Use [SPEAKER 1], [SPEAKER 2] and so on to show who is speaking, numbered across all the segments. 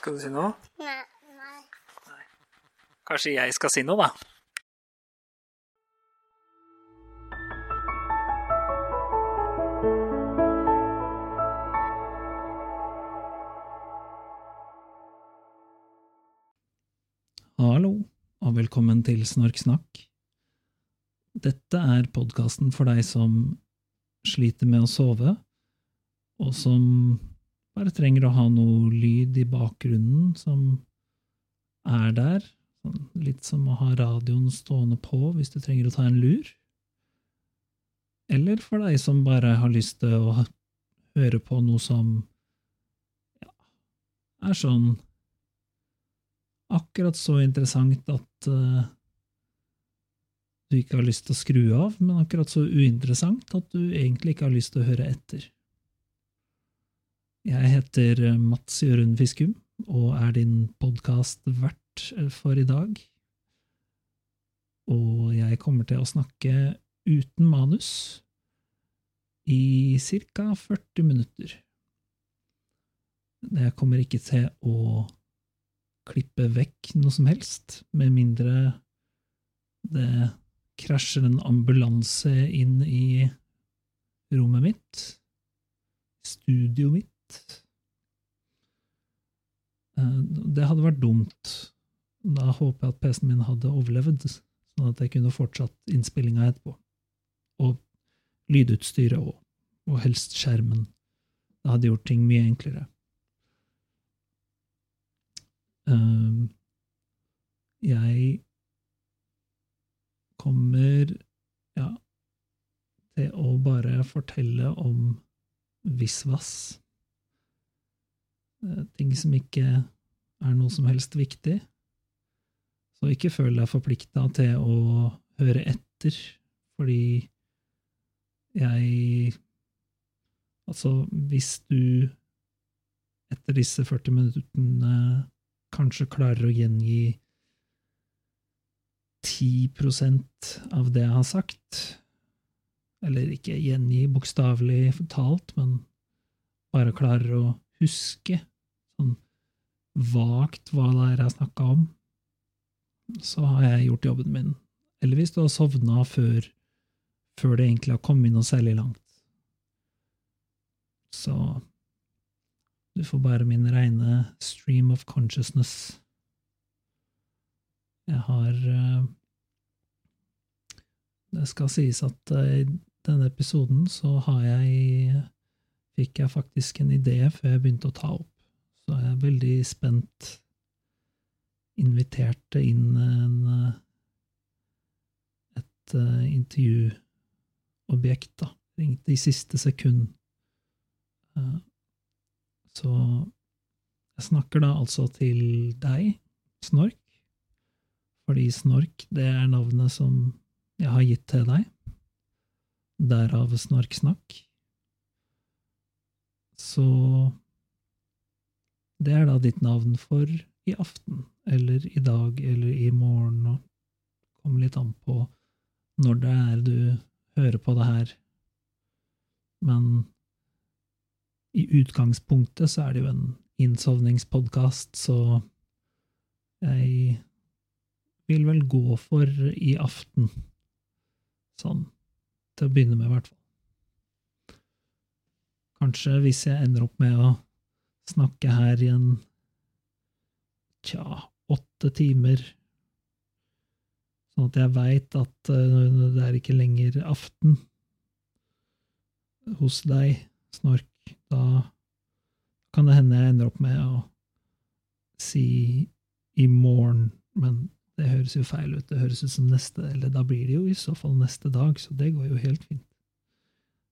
[SPEAKER 1] Skal du si noe?
[SPEAKER 2] Nei. nei.
[SPEAKER 1] Kanskje jeg skal si noe, da? Hallo, og velkommen til Snorksnakk. Dette er podkasten for deg som sliter med å sove, og som bare trenger å ha noe lyd i bakgrunnen som er der, sånn litt som å ha radioen stående på hvis du trenger å ta en lur. Eller for deg som bare har lyst til å høre på noe som ja, er sånn akkurat så interessant at uh, du ikke har lyst til å skru av, men akkurat så uinteressant at du egentlig ikke har lyst til å høre etter. Jeg heter Mats Jørund Fiskum og er din podkastvert for i dag. Og jeg kommer til å snakke uten manus i ca. 40 minutter. Jeg kommer ikke til å klippe vekk noe som helst, med mindre det krasjer en ambulanse inn i rommet mitt, studioet mitt. Det hadde vært dumt. Da håper jeg at PC-en min hadde overlevd, sånn at jeg kunne fortsatt innspillinga etterpå. Og lydutstyret òg, og helst skjermen. Det hadde gjort ting mye enklere. Jeg kommer, ja, til å bare fortelle om visvas. Ting som ikke er noe som helst viktig. Så ikke føl deg forplikta til å høre etter, fordi jeg Altså, hvis du etter disse 40 minuttene kanskje klarer å gjengi 10% av det jeg har sagt, eller ikke gjengi bokstavelig talt, men bare klarer å huske sånn vagt hva det er jeg snakka om, så har jeg gjort jobben min. Eller hvis du har sovna før, før det egentlig har kommet noe særlig langt. Så du får bare min reine stream of consciousness. Jeg har Det skal sies at i denne episoden så har jeg Fikk jeg faktisk en idé før jeg begynte å ta opp, så jeg er veldig spent. Inviterte inn en et intervjuobjekt, da. Ringte i siste sekund. Så jeg snakker da altså til deg, Snork, fordi Snork, det er navnet som jeg har gitt til deg. Derav Snorksnakk. Så det er da ditt navn for i aften, eller i dag, eller i morgen, og kommer litt an på når det er du hører på det her. Men i utgangspunktet så er det jo en innsovningspodkast, så jeg vil vel gå for i aften. Sånn, til å begynne med, i hvert fall. Kanskje hvis jeg ender opp med å snakke her i en tja, åtte timer, sånn at jeg veit at det er ikke lenger aften hos deg, Snork, da kan det hende jeg ender opp med å si i morgen, men det høres jo feil ut. Det høres ut som neste, eller da blir det jo i så fall neste dag, så det går jo helt fint.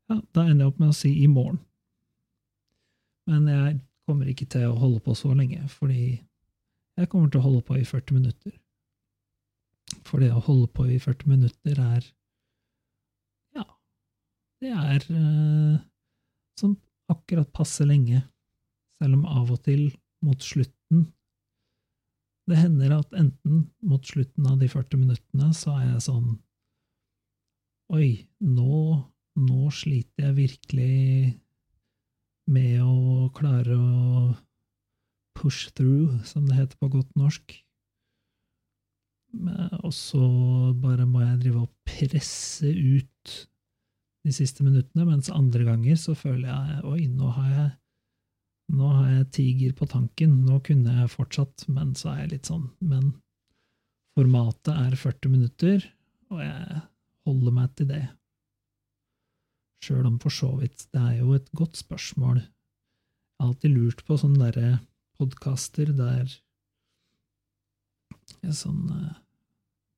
[SPEAKER 1] Ja, da ender jeg opp med å si i morgen. Men jeg kommer ikke til å holde på så lenge, fordi jeg kommer til å holde på i 40 minutter. For det å holde på i 40 minutter er Ja, det er eh, sånn akkurat passe lenge, selv om av og til, mot slutten Det hender at enten mot slutten av de 40 minuttene så er jeg sånn Oi, nå, nå sliter jeg virkelig med å klare å push through, som det heter på godt norsk. Og så bare må jeg drive og presse ut de siste minuttene, mens andre ganger så føler jeg oi, nå har jeg nå har jeg tiger på tanken, nå kunne jeg fortsatt, men så er jeg litt sånn Men formatet er 40 minutter, og jeg holder meg til det. Sjøl om for så vidt det er jo et godt spørsmål. Jeg har alltid lurt på sånne derre podkaster der En sånn eh,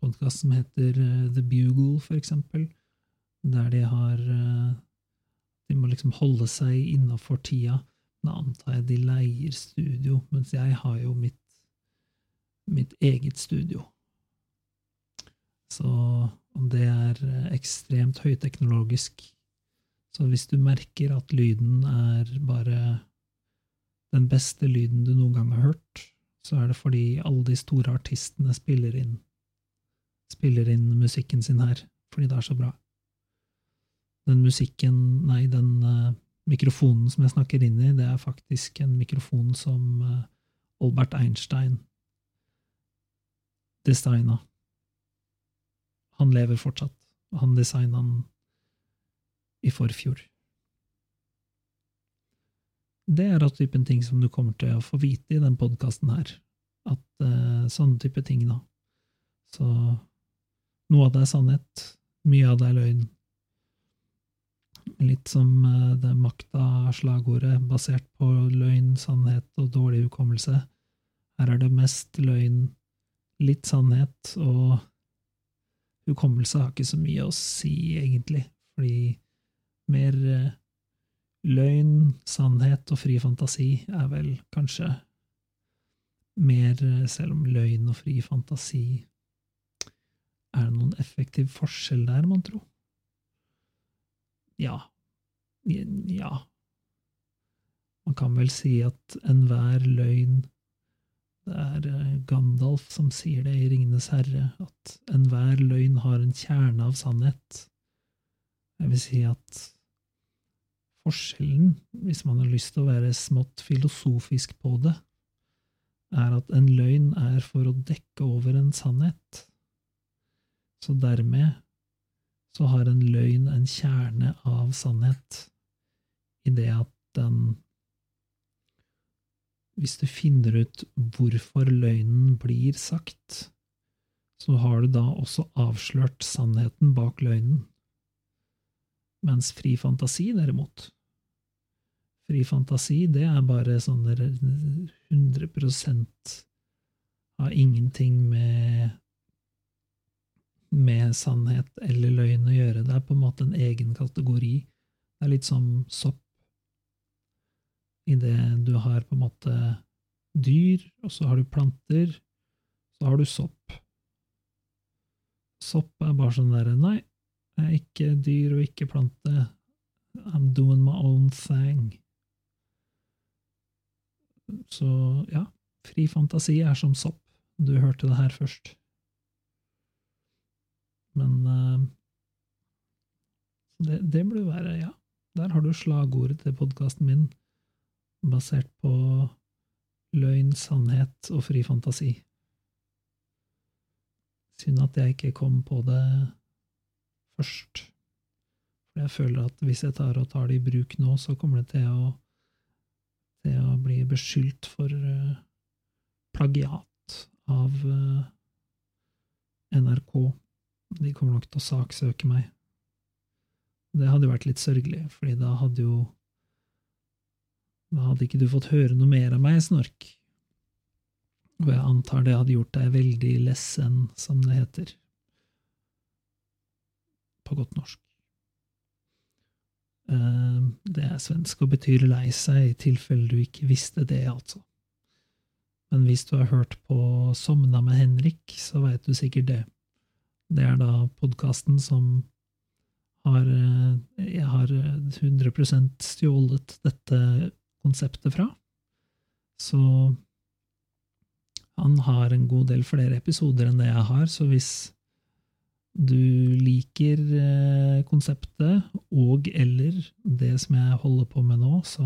[SPEAKER 1] podkast som heter eh, The Bugle, for eksempel, der de har eh, De må liksom holde seg innafor tida. Da antar jeg de leier studio, mens jeg har jo mitt, mitt eget studio. Så om det er ekstremt høyteknologisk Så hvis du merker at lyden er bare den beste lyden du noen gang har hørt, så er det fordi alle de store artistene spiller inn spiller inn musikken sin her, fordi det er så bra. Den musikken, nei, den uh, mikrofonen som jeg snakker inn i, det er faktisk en mikrofon som uh, Albert Einstein designa. Han lever fortsatt. Han designa den i forfjor. Det er av typen ting som du kommer til å få vite i den podkasten her. At uh, sånne type ting, da. Så noe av det er sannhet, mye av det er løgn. Litt som uh, det makta-slagordet, basert på løgn, sannhet og dårlig hukommelse. Her er det mest løgn, litt sannhet, og hukommelse har ikke så mye å si, egentlig, fordi mer uh, Løgn, sannhet og fri fantasi er vel kanskje mer, selv om løgn og fri fantasi Er det noen effektiv forskjell der, mon tro? Ja. Ja. Man kan vel si at enhver løgn Det er eh, Gandalf som sier det i Ringenes herre, at enhver løgn har en kjerne av sannhet. Jeg vil si at Forskjellen, hvis man har lyst til å være smått filosofisk på det, er at en løgn er for å dekke over en sannhet. Så dermed så har en løgn en kjerne av sannhet, i det at den Hvis du finner ut hvorfor løgnen blir sagt, så har du da også avslørt sannheten bak løgnen. Mens fri fantasi, derimot Fri fantasi, det er bare sånn 100% har ingenting med med sannhet eller løgn å gjøre. Det er på en måte en egen kategori. Det er litt som sopp. Idet du har på en måte dyr, og så har du planter, så har du sopp. Sopp er bare sånn derre Nei, ikke dyr og ikke plante. I'm doing my own thing. Så ja, fri fantasi er som sopp. Du hørte det her først. Men uh, det, det burde være Ja, der har du slagordet til podkasten min, basert på løgn, sannhet og fri fantasi. Synd at jeg ikke kom på det først. For jeg føler at hvis jeg tar tar det i bruk nå, så kommer det til å, til å bli beskyldt for uh, plagiat av uh, NRK. De kommer nok til å saksøke meg. Det hadde vært litt sørgelig, fordi da hadde jo Da hadde ikke du fått høre noe mer av meg, Snork. Og jeg antar det hadde gjort deg veldig lessen, som det heter på godt norsk. Eh, det er svensk og betyr lei seg, i tilfelle du ikke visste det, altså. Men hvis du har hørt på Somna med Henrik, så veit du sikkert det. Det er da podkasten som har eh, Jeg har 100% stjålet dette konseptet fra. Så han har en god del flere episoder enn det jeg har, så hvis du liker eh, konseptet og eller det som jeg holder på med nå, så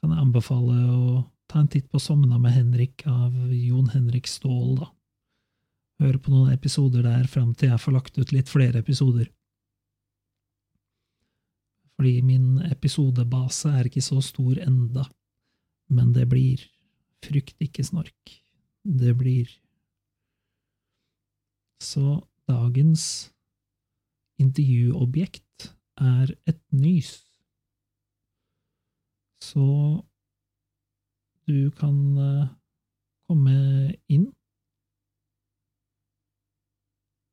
[SPEAKER 1] kan jeg anbefale å ta en titt på Somna med Henrik av Jon Henrik Ståhl, da. Høre på noen episoder der fram til jeg får lagt ut litt flere episoder. Fordi min episodebase er ikke så stor enda, men det blir. Frykt ikke snork. Det blir. Så dagens intervjuobjekt er et nys. Så du kan eh, komme inn.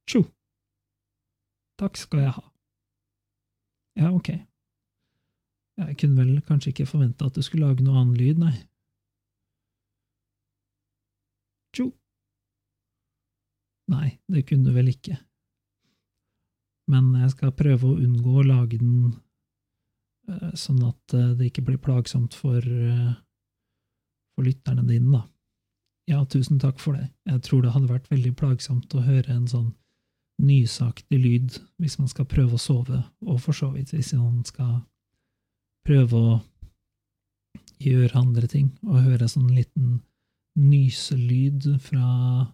[SPEAKER 1] Tjo. Takk skal jeg ha. Ja, ok. Jeg kunne vel kanskje ikke forvente at du skulle lage noe annen lyd, nei. Tjo. Nei, det kunne du vel ikke. Men jeg skal prøve å unngå å lage den eh, sånn at eh, det ikke blir plagsomt for, eh, for lytterne dine, da. Ja, tusen takk for det. Jeg tror det hadde vært veldig plagsomt å høre en sånn nysaktig lyd hvis man skal prøve å sove, og for så vidt hvis man skal prøve å gjøre andre ting, og høre sånn liten nyselyd fra,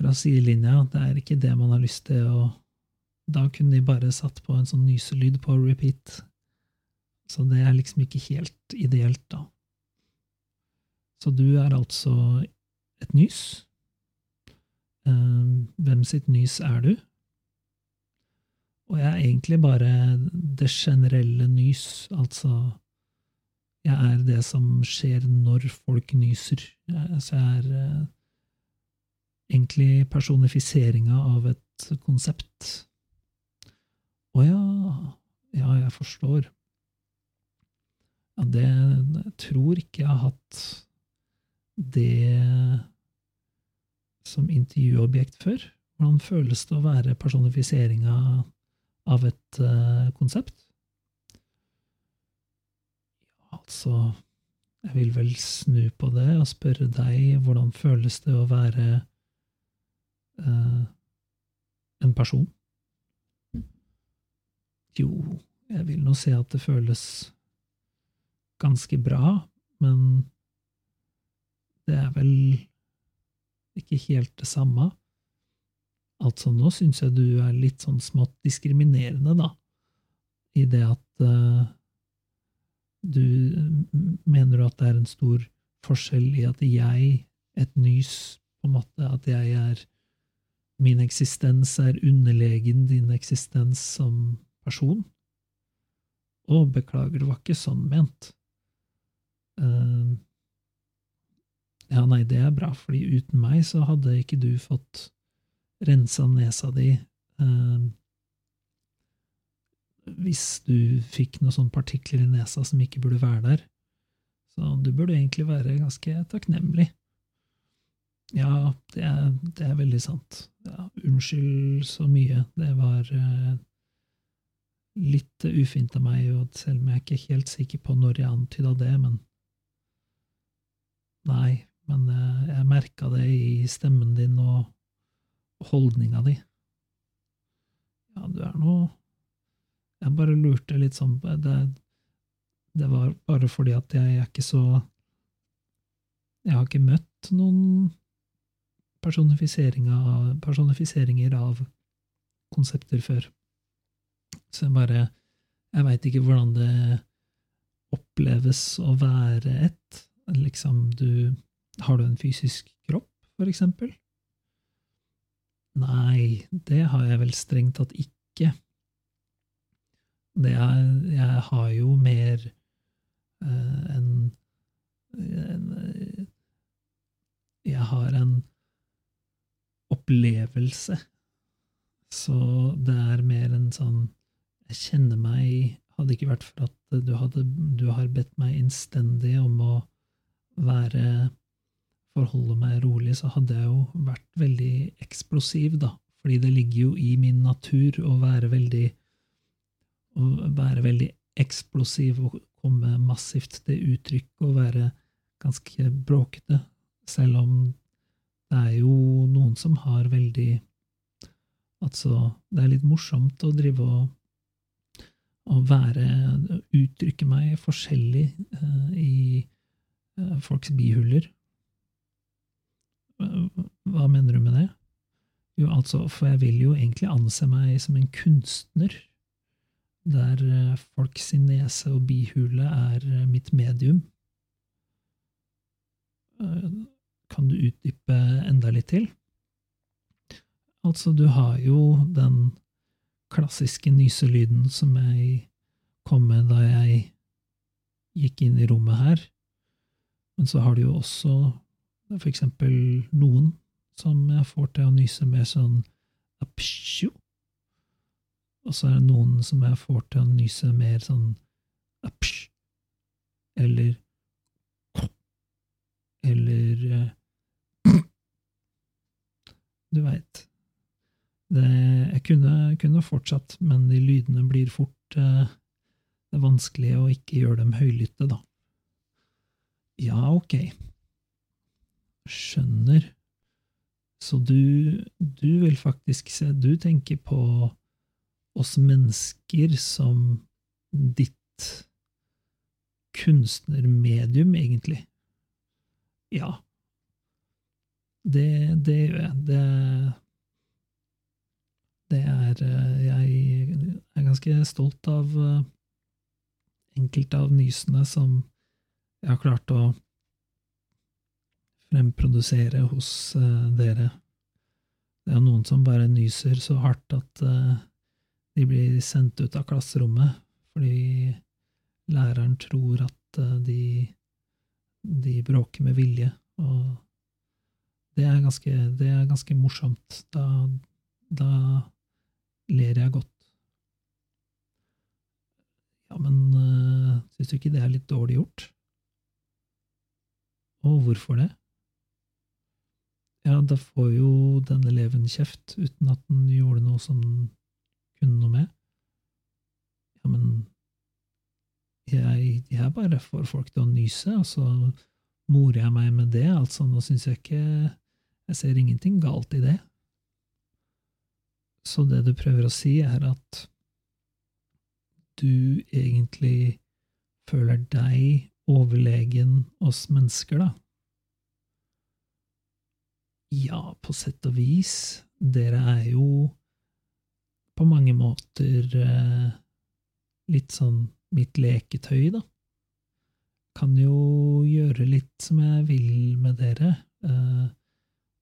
[SPEAKER 1] fra sidelinja. Det er ikke det man har lyst til å Da kunne de bare satt på en sånn nyselyd på repeat. Så det er liksom ikke helt ideelt, da. Så du er altså et nys. Eh, hvem sitt nys er du? Og jeg er egentlig bare det generelle nys, altså jeg er det som skjer når folk nyser. Så jeg er eh, egentlig personifiseringa av et konsept. Å ja, ja, jeg forstår. Ja, det Jeg tror ikke jeg har hatt det som intervjuobjekt før. Hvordan føles det å være personifiseringa av et uh, konsept? Altså, jeg vil vel snu på det og spørre deg hvordan føles det å være uh, en person? Jo, jeg vil nå se at det føles ganske bra, men det er vel ikke helt det samme. Altså, nå syns jeg du er litt sånn smått diskriminerende, da, i det at uh, du mener du at det er en stor forskjell i at jeg, et nys, på en måte, at jeg er Min eksistens er underlegen din eksistens som person? Å, beklager, det var ikke sånn ment. Uh, ja, nei, det er bra, fordi uten meg så hadde ikke du fått rensa nesa di uh, hvis du fikk noen sånne partikler i nesa som ikke burde være der. Så du burde egentlig være ganske takknemlig. Ja, det er, det er veldig sant. Ja, unnskyld så mye. Det var uh, litt ufint av meg, og selv om jeg ikke er helt sikker på når jeg antyda det, men Nei, men uh, jeg merka det i stemmen din og holdninga di. Ja, du er nå Jeg bare lurte litt sånn det, det var bare fordi at jeg er ikke så Jeg har ikke møtt noen personifiseringer av konsepter før. Så jeg bare Jeg veit ikke hvordan det oppleves å være et. Liksom, du Har du en fysisk kropp, for eksempel? Nei, det har jeg vel strengt tatt ikke. Er, jeg har jo mer uh, en, en Jeg har en opplevelse. Så det er mer en sånn Jeg kjenner meg Hadde ikke vært for at du, hadde, du har bedt meg innstendig om å være forholde meg rolig, så hadde jeg jo vært veldig eksplosiv, da. Fordi det ligger jo i min natur å være veldig å være veldig eksplosiv og komme massivt til uttrykk og være ganske bråkete, selv om det er jo noen som har veldig Altså, det er litt morsomt å drive og å være Uttrykke meg forskjellig uh, i uh, folks bihuler. Eh, Hva mener du med det? Jo, altså, for jeg vil jo egentlig anse meg som en kunstner, der uh, folk sin nese og bihule er eh, mitt medium. Kan du utdype enda litt til? Altså, du har jo den klassiske nyselyden som jeg kom med da jeg gikk inn i rommet her. Men så har du jo også for eksempel noen som jeg får til å nyse mer sånn apsjo. Og så er det noen som jeg får til å nyse mer sånn apsj. Eller Eller eh, Du veit. Jeg kunne, kunne fortsatt, men de lydene blir fort eh, Det er vanskelig å ikke gjøre dem høylytte, da. Ja, ok. Skjønner. Så du, du vil faktisk se Du tenker på oss mennesker som ditt kunstnermedium, egentlig. Ja. Det, det gjør jeg. Det, det er eh, Jeg er ganske stolt av eh, enkelte av nysene som jeg har klart å fremprodusere hos eh, dere. Det er noen som bare nyser så hardt at de blir sendt ut av klasserommet fordi læreren tror at de, de bråker med vilje, og det er ganske, det er ganske morsomt. Da, da ler jeg godt. Ja, men uh, syns du ikke det er litt dårlig gjort? Og hvorfor det? Ja, da får jo den eleven kjeft uten at den gjorde noe som kunne noe med. Ja, men jeg, jeg bare får folk til å nyse, og så morer jeg meg med det, altså. Nå syns jeg ikke Jeg ser ingenting galt i det. Så det du prøver å si, er at du egentlig føler deg overlegen oss mennesker, da? Ja, på sett og vis. Dere er jo på mange måter eh, litt sånn mitt leketøy, da. Kan jo gjøre litt som jeg vil med dere. Eh,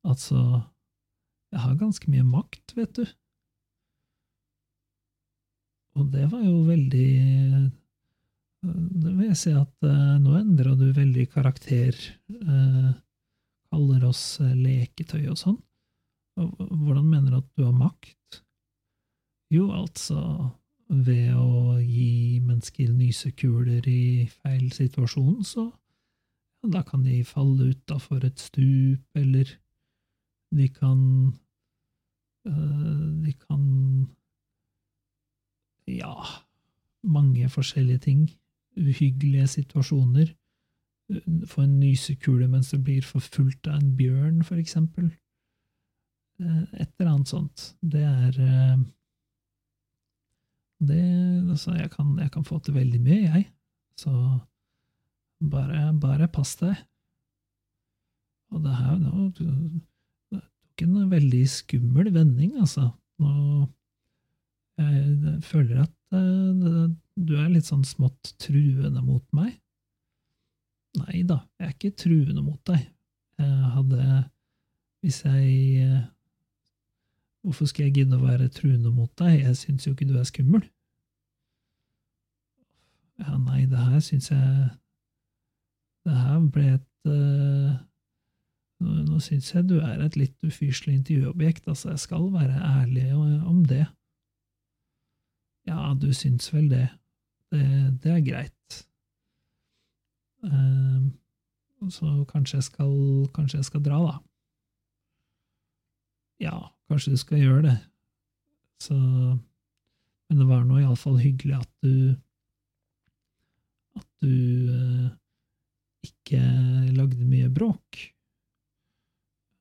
[SPEAKER 1] altså, jeg har ganske mye makt, vet du. Og det var jo veldig eh, Det vil jeg si at eh, nå endra du veldig karakter. Eh, kaller oss eh, leketøy og sånn. Hvordan mener du at du har makt? Jo, altså ved å gi mennesker nysekuler i feil situasjon, så da kan de falle utafor et stup, eller de kan øh, De kan Ja, mange forskjellige ting. Uhyggelige situasjoner. Få en nysekule mens du blir forfulgt av en bjørn, for eksempel. Eh, Et eller annet sånt. Det er eh, det, altså, jeg, kan, jeg kan få til veldig mye, jeg. Så bare, bare pass deg. Og det her nå det tok en veldig skummel vending, altså. Nå jeg, jeg føler at eh, det, du er litt sånn smått truende mot meg. Nei da, jeg er ikke truende mot deg. Jeg hadde Hvis jeg eh, Hvorfor skal jeg gidde å være truende mot deg? Jeg syns jo ikke du er skummel. Ja, nei, det her syns jeg Det her ble et uh, Nå, nå syns jeg du er et litt ufyselig intervjuobjekt, altså, jeg skal være ærlig om det. Ja, du syns vel det. Det, det er greit. Uh, så kanskje jeg skal Kanskje jeg skal dra, da. Ja, kanskje du skal gjøre det. Så Men det var nå iallfall hyggelig at du At du eh, ikke lagde mye bråk.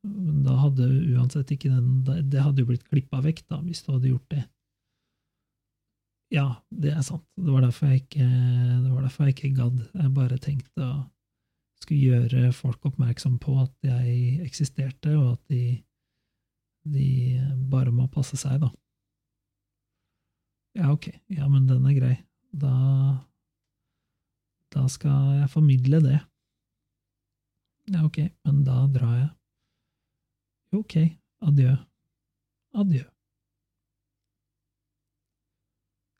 [SPEAKER 1] Men da hadde uansett ikke den Det hadde jo blitt klippa vekk, da, hvis du hadde gjort det. Ja, det er sant. Det var derfor jeg ikke, det var derfor jeg ikke gadd. Jeg bare tenkte å skulle gjøre folk oppmerksom på at jeg eksisterte, og at de, de bare må passe seg, da. Ja, ok, ja, men den er grei. Da Da skal jeg formidle det. Ja, ok, men da drar jeg. Ok, adjø. Adjø.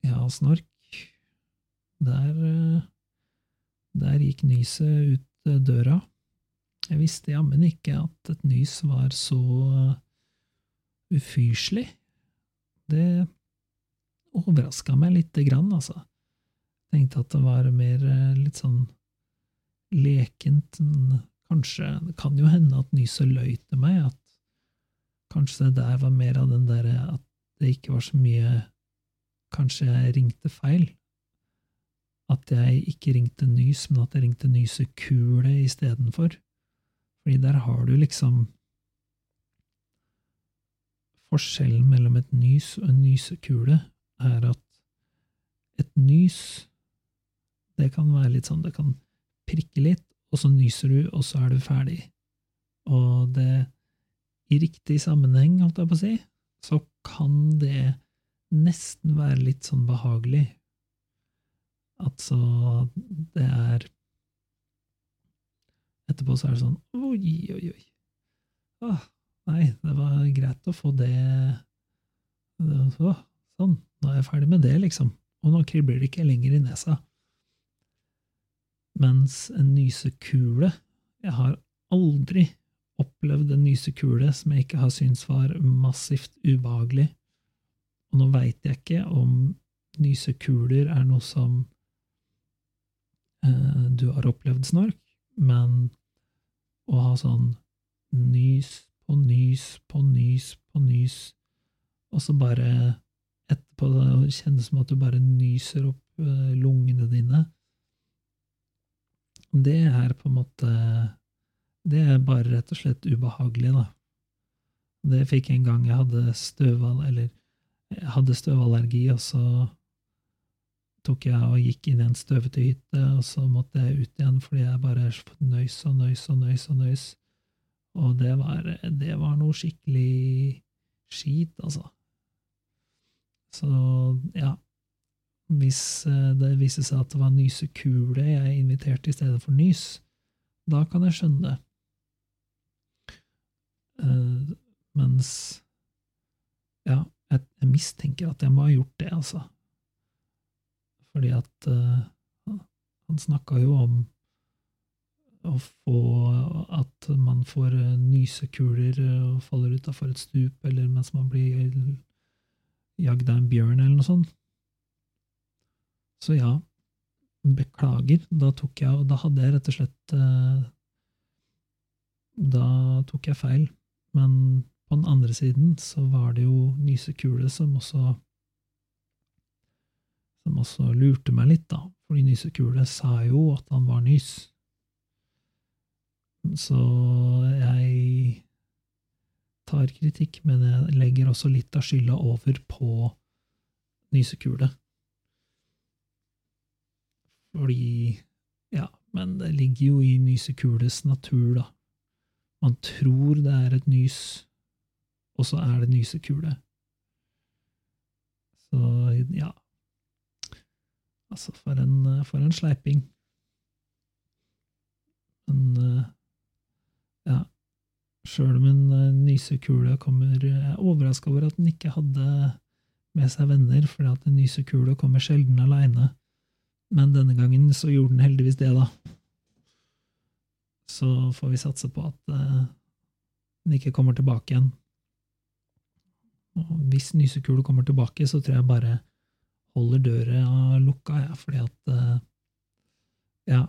[SPEAKER 1] Ja, snork. Der eh, Der gikk nyset ut eh, døra. Jeg visste jammen ikke at et nys var så ufyselig. Det overraska meg lite grann, altså. Tenkte at det var mer litt sånn lekent, men kanskje Det kan jo hende at nyset løy til meg, at kanskje det der var mer av den derre at det ikke var så mye Kanskje jeg ringte feil? At jeg ikke ringte nys, men at jeg ringte nysekule istedenfor? Fordi der har du liksom Forskjellen mellom et nys og en nysekule er at et nys, det kan være litt sånn, det kan prikke litt, og så nyser du, og så er du ferdig. Og det, i riktig sammenheng, holdt jeg på å si, så kan det nesten være litt sånn behagelig. Altså, det er Etterpå så er det sånn oi, oi, oi. Åh, nei, det var greit å få det, det så, Sånn, nå er jeg ferdig med det, liksom. Og nå kribler det ikke lenger i nesa. Mens en nysekule Jeg har aldri opplevd en nysekule som jeg ikke har syntes var massivt ubehagelig. Og nå veit jeg ikke om nysekuler er noe som eh, du har opplevd, Snork, men å ha sånn nys på nys på nys på nys, og så bare etterpå det kjennes som at du bare nyser opp eh, lungene dine, det er på en måte Det er bare rett og slett ubehagelig, da. Det fikk jeg en gang jeg hadde støval, eller jeg hadde støvallergi, og så tok jeg og gikk inn i en støvete hytte, og så måtte jeg ut igjen fordi jeg bare nøys og nøys og nøys og nøys. Og det var, det var noe skikkelig skit, altså. Så ja, hvis eh, det viser seg at det var nysekule jeg inviterte i stedet for nys, da kan jeg skjønne det. Uh, mens ja, jeg, jeg, mistenker at jeg må ha gjort det, altså. Fordi at uh, han snakka jo om å få at man får nysekuler og faller utafor et stup, eller mens man blir jagd av en bjørn, eller noe sånt. Så ja, beklager. Da tok jeg Da hadde jeg rett og slett eh, Da tok jeg feil. Men på den andre siden så var det jo Nysekule som også Som også lurte meg litt, da. Fordi Nysekule sa jo at han var nys. Så jeg tar kritikk, men jeg legger også litt av skylda over på Nysekule. Fordi Ja, men det ligger jo i nysekules natur, da. Man tror det er et nys, og så er det nysekule. Så ja Altså, for en, for en sleiping. Men ja Sjøl om en nysekule kommer Jeg er overraska over at den ikke hadde med seg venner, at en nysekule kommer sjelden aleine. Men denne gangen så gjorde den heldigvis det, da. Så får vi satse på at uh, den ikke kommer tilbake igjen. Og hvis Nysekule kommer tilbake, så tror jeg bare holder døra lukka, ja, fordi at uh, Ja.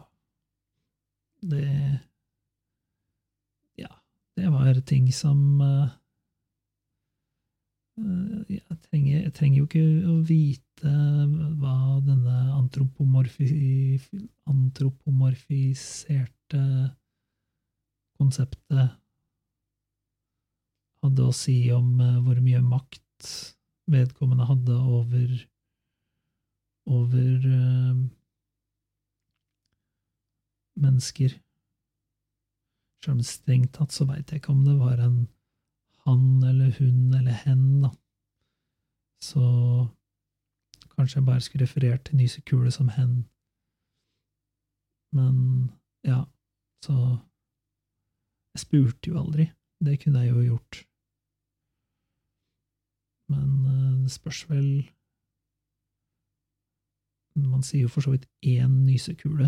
[SPEAKER 1] Det det var ting som uh, jeg trenger, jeg trenger, jo ikke å vite hva denne antropomorfi, antropomorfiserte konseptet hadde å si om eh, hvor mye makt vedkommende hadde over over mennesker. Selv om strengt tatt så veit jeg ikke om det var en han eller hun eller hen, da. Så kanskje jeg bare skulle referert til Nysekule som hen. Men ja, så Jeg spurte jo aldri. Det kunne jeg jo gjort. Men eh, det spørs vel Man sier jo for så vidt én nysekule,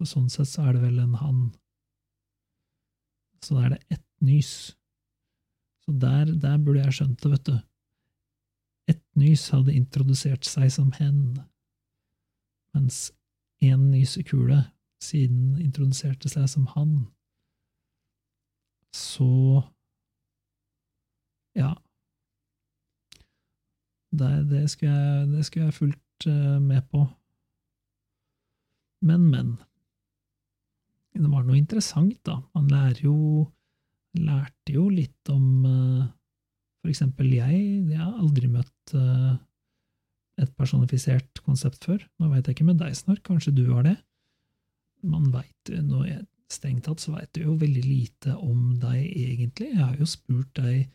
[SPEAKER 1] så sånn sett så er det vel en han. Så da er det ett nys. Så der, der burde jeg skjønt det, vet du. Ett nys hadde introdusert seg som hen, mens én nysekule siden introduserte seg som han. Så ja. Det, det, skulle jeg, det skulle jeg fulgt uh, med på. Men, men. Det var noe interessant, da. Man lærer jo Lærte jo litt om uh, For eksempel jeg. Jeg har aldri møtt uh, et personifisert konsept før. Nå veit jeg ikke med deg, Snork. Kanskje du har det? Man veit Strengt tatt så veit du jo veldig lite om deg, egentlig. Jeg har jo spurt deg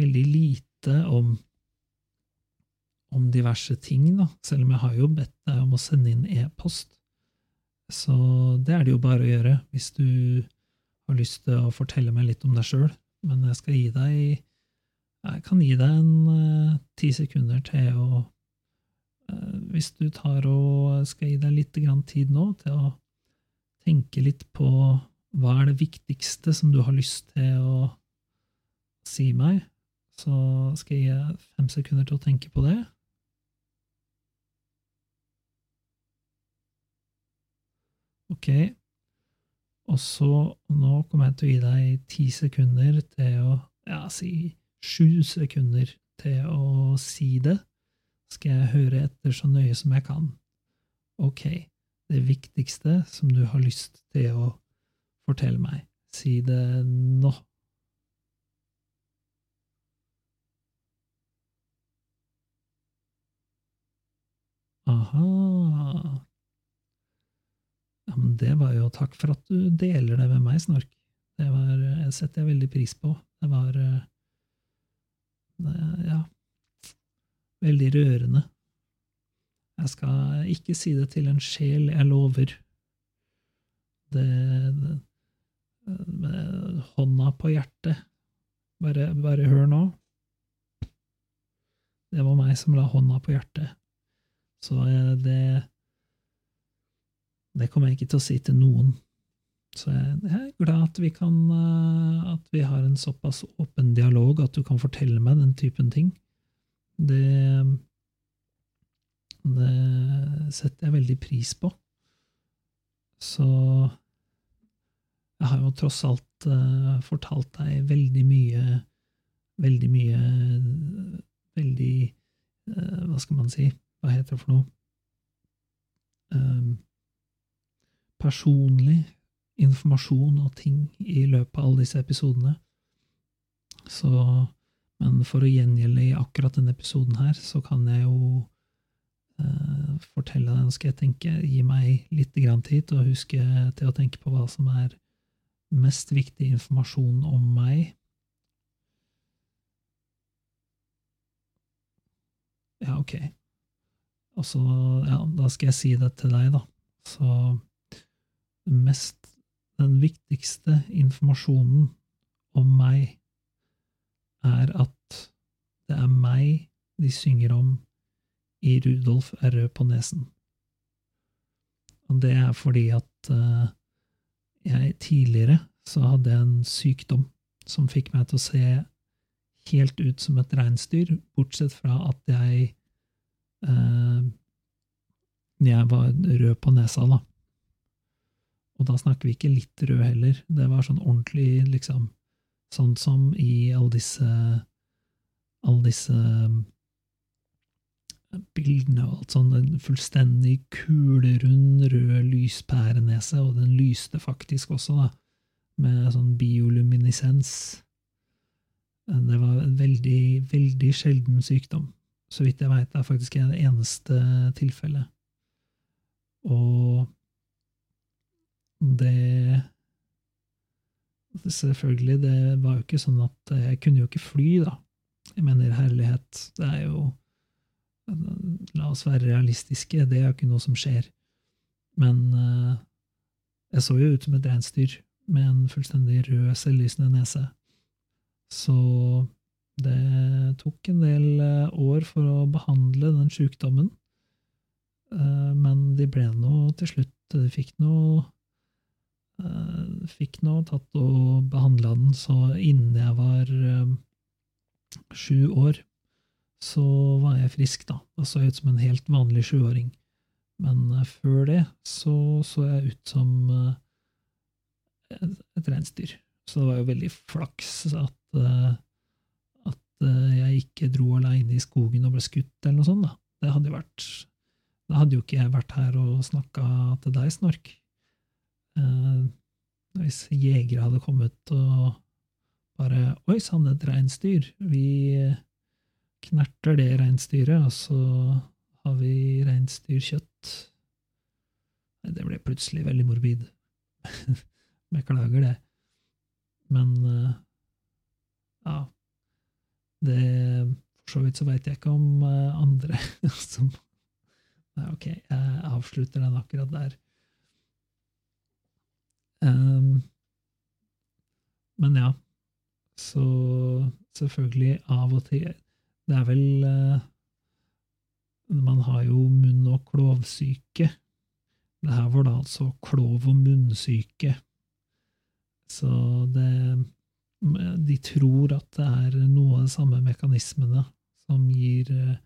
[SPEAKER 1] veldig lite om om diverse ting, da, selv om jeg har jo bedt deg om å sende inn e-post. Så det er det jo bare å gjøre hvis du har lyst til å fortelle meg litt om deg sjøl. Men jeg skal gi deg Jeg kan gi deg en uh, ti sekunder til å uh, Hvis du tar og skal gi deg litt tid nå til å tenke litt på hva er det viktigste som du har lyst til å si meg, så skal jeg gi deg fem sekunder til å tenke på det. Ok, og så nå kommer jeg til å gi deg ti sekunder til å ja, si sju sekunder til å si det. Skal jeg høre etter så nøye som jeg kan. Ok, det viktigste som du har lyst til å fortelle meg. Si det nå. Aha, ja, men det var jo takk for at du deler det med meg, Snork. Det var, jeg setter jeg veldig pris på. Det var det, Ja, veldig rørende. Jeg skal ikke si det til en sjel, jeg lover. Det, det hånda på hjertet. Bare, bare hør nå. Det var meg som la hånda på hjertet. Så det det kommer jeg ikke til å si til noen. Så jeg er glad at vi kan eh, At vi har en såpass åpen dialog at du kan fortelle meg den typen ting. Det Det setter jeg veldig pris på. Så jeg har jo tross alt uh, fortalt deg veldig mye Veldig mye Veldig uh, Hva skal man si? Hva heter det for noe? Um, personlig informasjon og ting i løpet av alle disse episodene. Så, men for å gjengjelde i akkurat denne episoden her, så kan jeg jo eh, fortelle deg, Nå skal jeg tenke, gi meg litt grann tid til å huske til å tenke på hva som er mest viktig informasjon om meg. Ja, ok. Og så, ja, da skal jeg si det til deg, da. Så mest den viktigste informasjonen om meg er at det er meg de synger om i Rudolf er rød på nesen. Og det er fordi at uh, jeg tidligere så hadde jeg en sykdom som fikk meg til å se helt ut som et reinsdyr, bortsett fra at jeg eh, Jeg var rød på nesa, da. Og da snakker vi ikke litt rød heller. Det var sånn ordentlig, liksom Sånn som i alle disse Alle disse um, bildene og alt sånn. En fullstendig kulerund, rød lyspærenese, og den lyste faktisk også, da, med sånn bioluminisens. Det var en veldig, veldig sjelden sykdom. Så vidt jeg veit, er faktisk det eneste tilfellet. Og det selvfølgelig, det var jo ikke sånn at jeg kunne jo ikke fly, da. Jeg mener, herlighet, det er jo La oss være realistiske, det er jo ikke noe som skjer. Men eh, jeg så jo ut som et reinsdyr med en fullstendig rød, selvlysende nese. Så det tok en del eh, år for å behandle den sykdommen. Eh, men de ble nå til slutt De fikk nå eh, Fikk nå tatt og behandla den, så innen jeg var eh, sju år, så var jeg frisk, da. Da så jeg ut som en helt vanlig sjuåring. Men eh, før det så så jeg ut som eh, et, reinsdyr. Så det var jo veldig flaks at, eh, at eh, jeg ikke dro aleine i skogen og ble skutt, eller noe sånt. da. Det hadde jo vært Da hadde jo ikke jeg vært her og snakka til deg, Snork. Eh, hvis jegere hadde kommet og bare Oi sann, et reinsdyr. Vi knerter det reinsdyret, og så har vi reinsdyrkjøtt. Det ble plutselig veldig morbid. Beklager det. Men eh, ja Det For så vidt så veit jeg ikke om eh, andre som ok, jeg avslutter den akkurat der. Ehm, men ja, så selvfølgelig av og til Det er vel uh, Man har jo munn- og klovsyke. Det her var da altså klov- og munnsyke. Så det De tror at det er noe av de samme mekanismene som gir eh,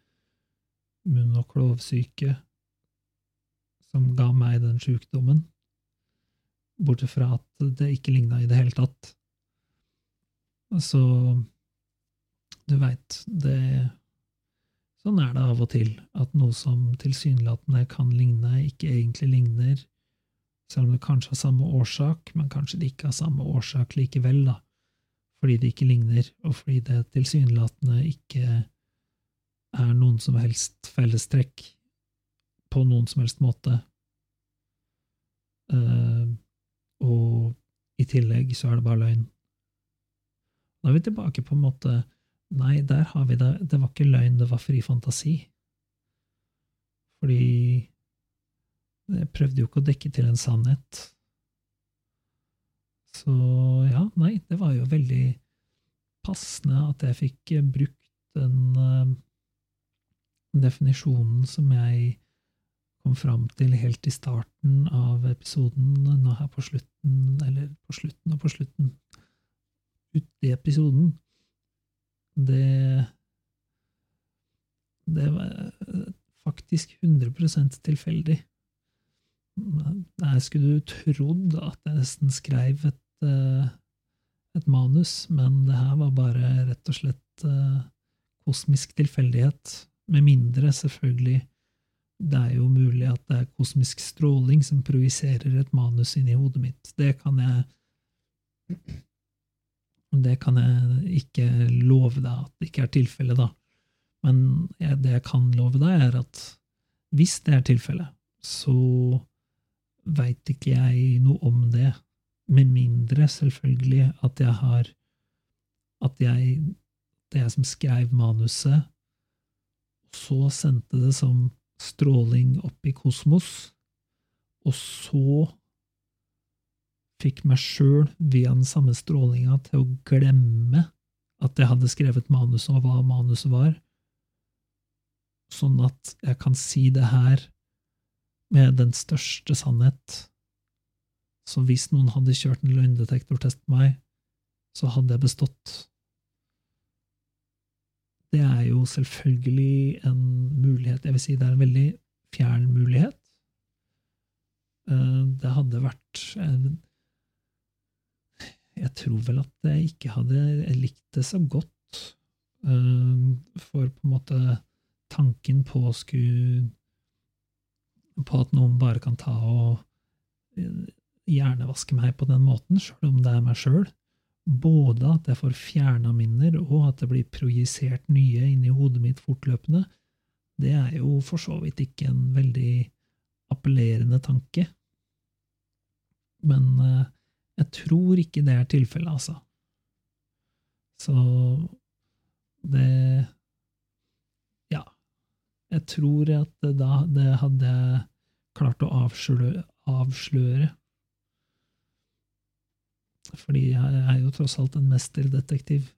[SPEAKER 1] munn- og klovsyke, som ga meg den sjukdommen. Bortsett fra at det ikke ligna i det hele tatt. Så du veit, det Sånn er det av og til, at noe som tilsynelatende kan ligne, ikke egentlig ligner, selv om det kanskje har samme årsak, men kanskje det ikke har samme årsak likevel, da, fordi det ikke ligner, og fordi det tilsynelatende ikke er noen som helst fellestrekk på noen som helst måte. Eh, og i tillegg så er det bare løgn. Da er vi tilbake på en måte Nei, der har vi det. Det var ikke løgn, det var fri fantasi. Fordi jeg prøvde jo ikke å dekke til en sannhet. Så ja, nei, det var jo veldig passende at jeg fikk brukt den uh, definisjonen som jeg kom fram til helt i starten av episoden, nå her på slutten, eller på slutten og på slutten, uti episoden. Det Det var faktisk 100 tilfeldig. Jeg skulle trodd at jeg nesten skrev et, uh, et manus, men det her var bare rett og slett uh, kosmisk tilfeldighet. Med mindre, selvfølgelig, det er jo mulig at det er kosmisk stråling som projiserer et manus inn i hodet mitt. Det kan jeg Det kan jeg ikke love deg at det ikke er tilfellet, da. Men jeg, det jeg kan love deg, er at hvis det er tilfellet, så veit ikke jeg noe om det, med mindre, selvfølgelig, at jeg har At jeg Det jeg som skrev manuset, så sendte det som stråling opp i kosmos, og så fikk meg sjøl, via den samme strålinga, til å glemme at jeg hadde skrevet manus og hva manuset var, sånn at jeg kan si det her med den største sannhet. Så hvis noen hadde kjørt en løgndetektortest på meg, så hadde jeg bestått. Det er jo selvfølgelig en mulighet, jeg vil si det er en veldig fjern mulighet. Det hadde vært Jeg tror vel at jeg ikke hadde likt det så godt, for på en måte tanken på å skulle På at noen bare kan ta og hjernevaske meg på den måten, sjøl om det er meg sjøl. Både at jeg får fjerna minner, og at det blir projisert nye inn i hodet mitt fortløpende. Det er jo for så vidt ikke en veldig appellerende tanke. Men Jeg tror ikke det er tilfellet, altså. Så det Ja. Jeg tror at det da det hadde jeg klart å avsløre, avsløre. Fordi jeg er jo tross alt en mesterdetektiv.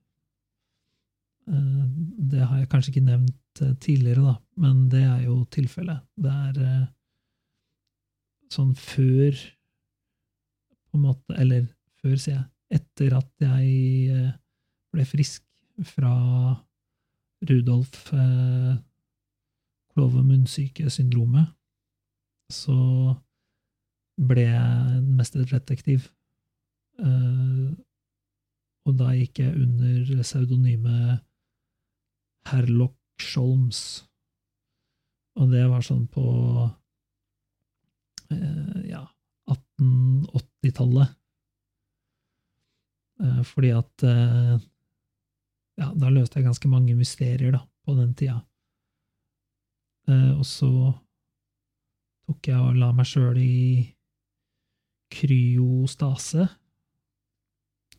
[SPEAKER 1] Eh, Det har jeg kanskje ikke nevnt eh, tidligere, da, men det er jo tilfellet. Det er eh, sånn før på en måte Eller før, sier jeg. Etter at jeg ble frisk fra Rudolf klove- og munnsyke-syndromet, så ble jeg en mesterdetektiv. Eh, og da gikk jeg under pseudonymet Herlock Scholms. Og det var sånn på eh, ja, 1880-tallet. Eh, fordi at ja, da løste jeg ganske mange mysterier da, på den tida. Og så tok jeg og la meg sjøl i kryostase.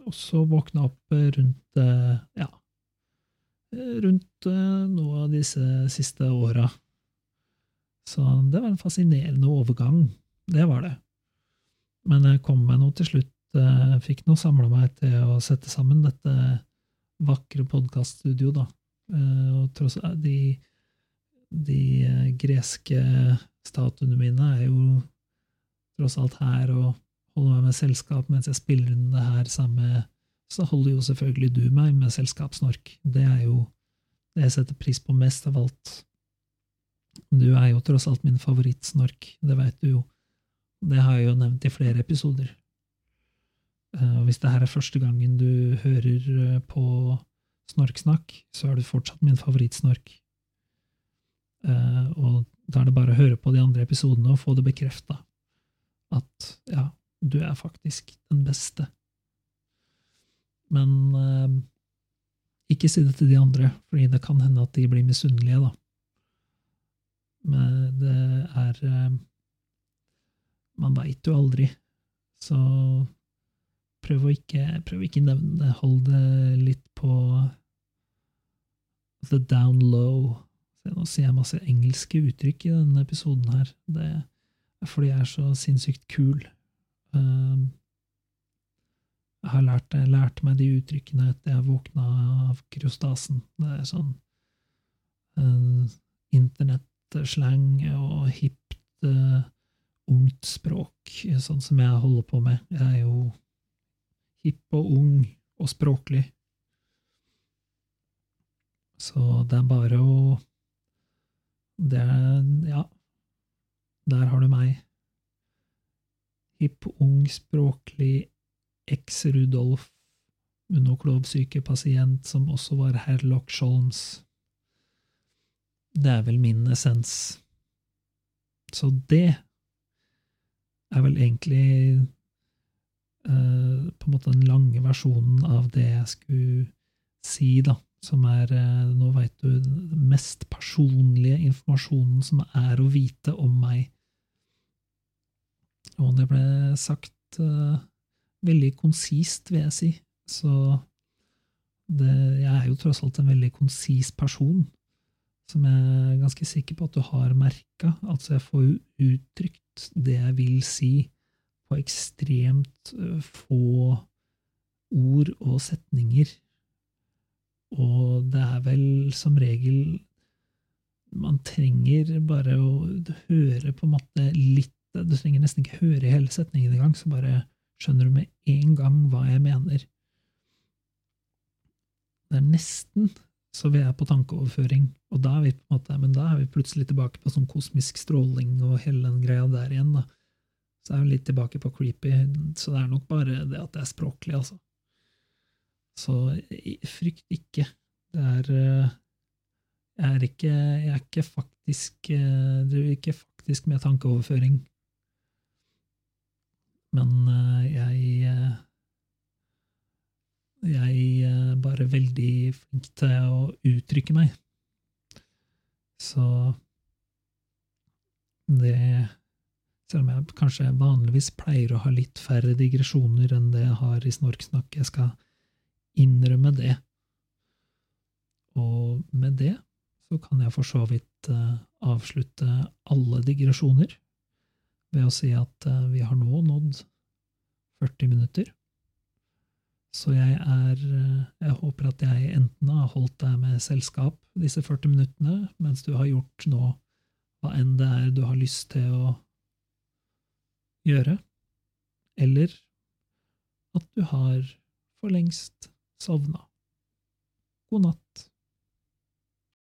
[SPEAKER 1] Og så våkna opp eh, rundt eh, ja, eh, rundt eh, noe av disse siste åra. Så det var en fascinerende overgang. Det var det. Men jeg kom meg nå til slutt, fikk nå samla meg til å sette sammen dette vakre podkaststudioet, da. Og tross de, de greske statuene mine er jo tross alt her og holder meg med selskap mens jeg spiller inn det her sammen med Så holder jo selvfølgelig du meg med selskapssnork. Det er jo det jeg setter pris på mest av alt. Du er jo tross alt min favorittsnork, det veit du jo. Det har jeg jo nevnt i flere episoder. Eh, Og hvis det her er første gangen du hører eh, på Snorksnakk, så er du fortsatt min favorittsnork. Eh, Og da er det bare å høre på de andre episodene og få det bekrefta. At ja, du er faktisk den beste. Men eh, ikke si det til de andre, fordi det kan hende at de blir misunnelige, da. Men det er eh, Man veit jo aldri. Så prøv å ikke, prøv ikke nevne det. Hold det litt på the down low. Nå sier jeg masse engelske uttrykk i denne episoden her. Det er fordi jeg er så sinnssykt kul. Um, jeg har lært, jeg lærte meg de uttrykkene etter jeg våkna av kryostasen. Det er sånn uh, internettslang og hipt, uh, ungt språk, sånn som jeg holder på med. Jeg er jo hipp og ung og språklig. Så det er bare å Det er Ja. Der har du meg. Hipp, ung, språklig eks-Rudolf munoklovsykepasient som også var Herlock Sholms. Det er vel min essens. Så det er vel egentlig eh, på en måte den lange versjonen av det jeg skulle si, da. Som er, eh, nå veit du, den mest personlige informasjonen som er å vite om meg. Og det ble sagt uh, veldig konsist, vil jeg si. Så det, jeg er jo tross alt en veldig konsis person, som jeg er ganske sikker på at du har merka. Altså, jeg får jo uttrykt det jeg vil si, på ekstremt ø, få ord og setninger. Og det er vel som regel Man trenger bare å høre på en måte litt Du trenger nesten ikke høre hele setningen engang, så bare skjønner du med en gang hva jeg mener. Det er nesten så vi er på tankeoverføring, og da er vi på en måte, men da er vi plutselig tilbake på sånn kosmisk stråling og hele den greia der igjen, da. Så er vi litt tilbake på creepy, så det er nok bare det at det er språklig, altså. Så frykt ikke. Det er eh, Jeg er ikke, jeg er ikke faktisk eh, Det er ikke faktisk med tankeoverføring. Men eh, jeg eh, Jeg er bare veldig flink til å uttrykke meg. Så det Selv om jeg kanskje vanligvis pleier å ha litt færre digresjoner enn det jeg har i Snorksnakk. Jeg skal innrømme det. Og med det så kan jeg for så vidt eh, avslutte alle digresjoner ved å si at eh, vi har nå nådd 40 minutter. Så jeg er eh, Jeg håper at jeg enten har holdt deg med selskap disse 40 minuttene, mens du har gjort nå hva enn det er du har lyst til å gjøre, eller at du har for lengst sovna. God natt.